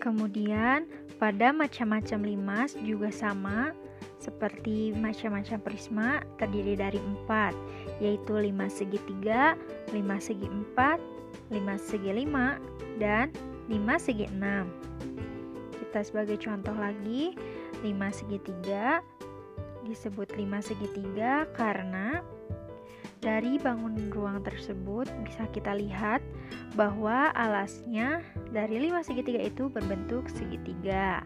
Kemudian, pada macam-macam limas juga sama, seperti macam-macam prisma terdiri dari empat, yaitu lima segitiga, lima segi empat, lima segi lima, dan lima segi enam. Kita sebagai contoh lagi, lima segitiga disebut lima segitiga karena dari bangunan ruang tersebut bisa kita lihat bahwa alasnya dari lima segitiga itu berbentuk segitiga.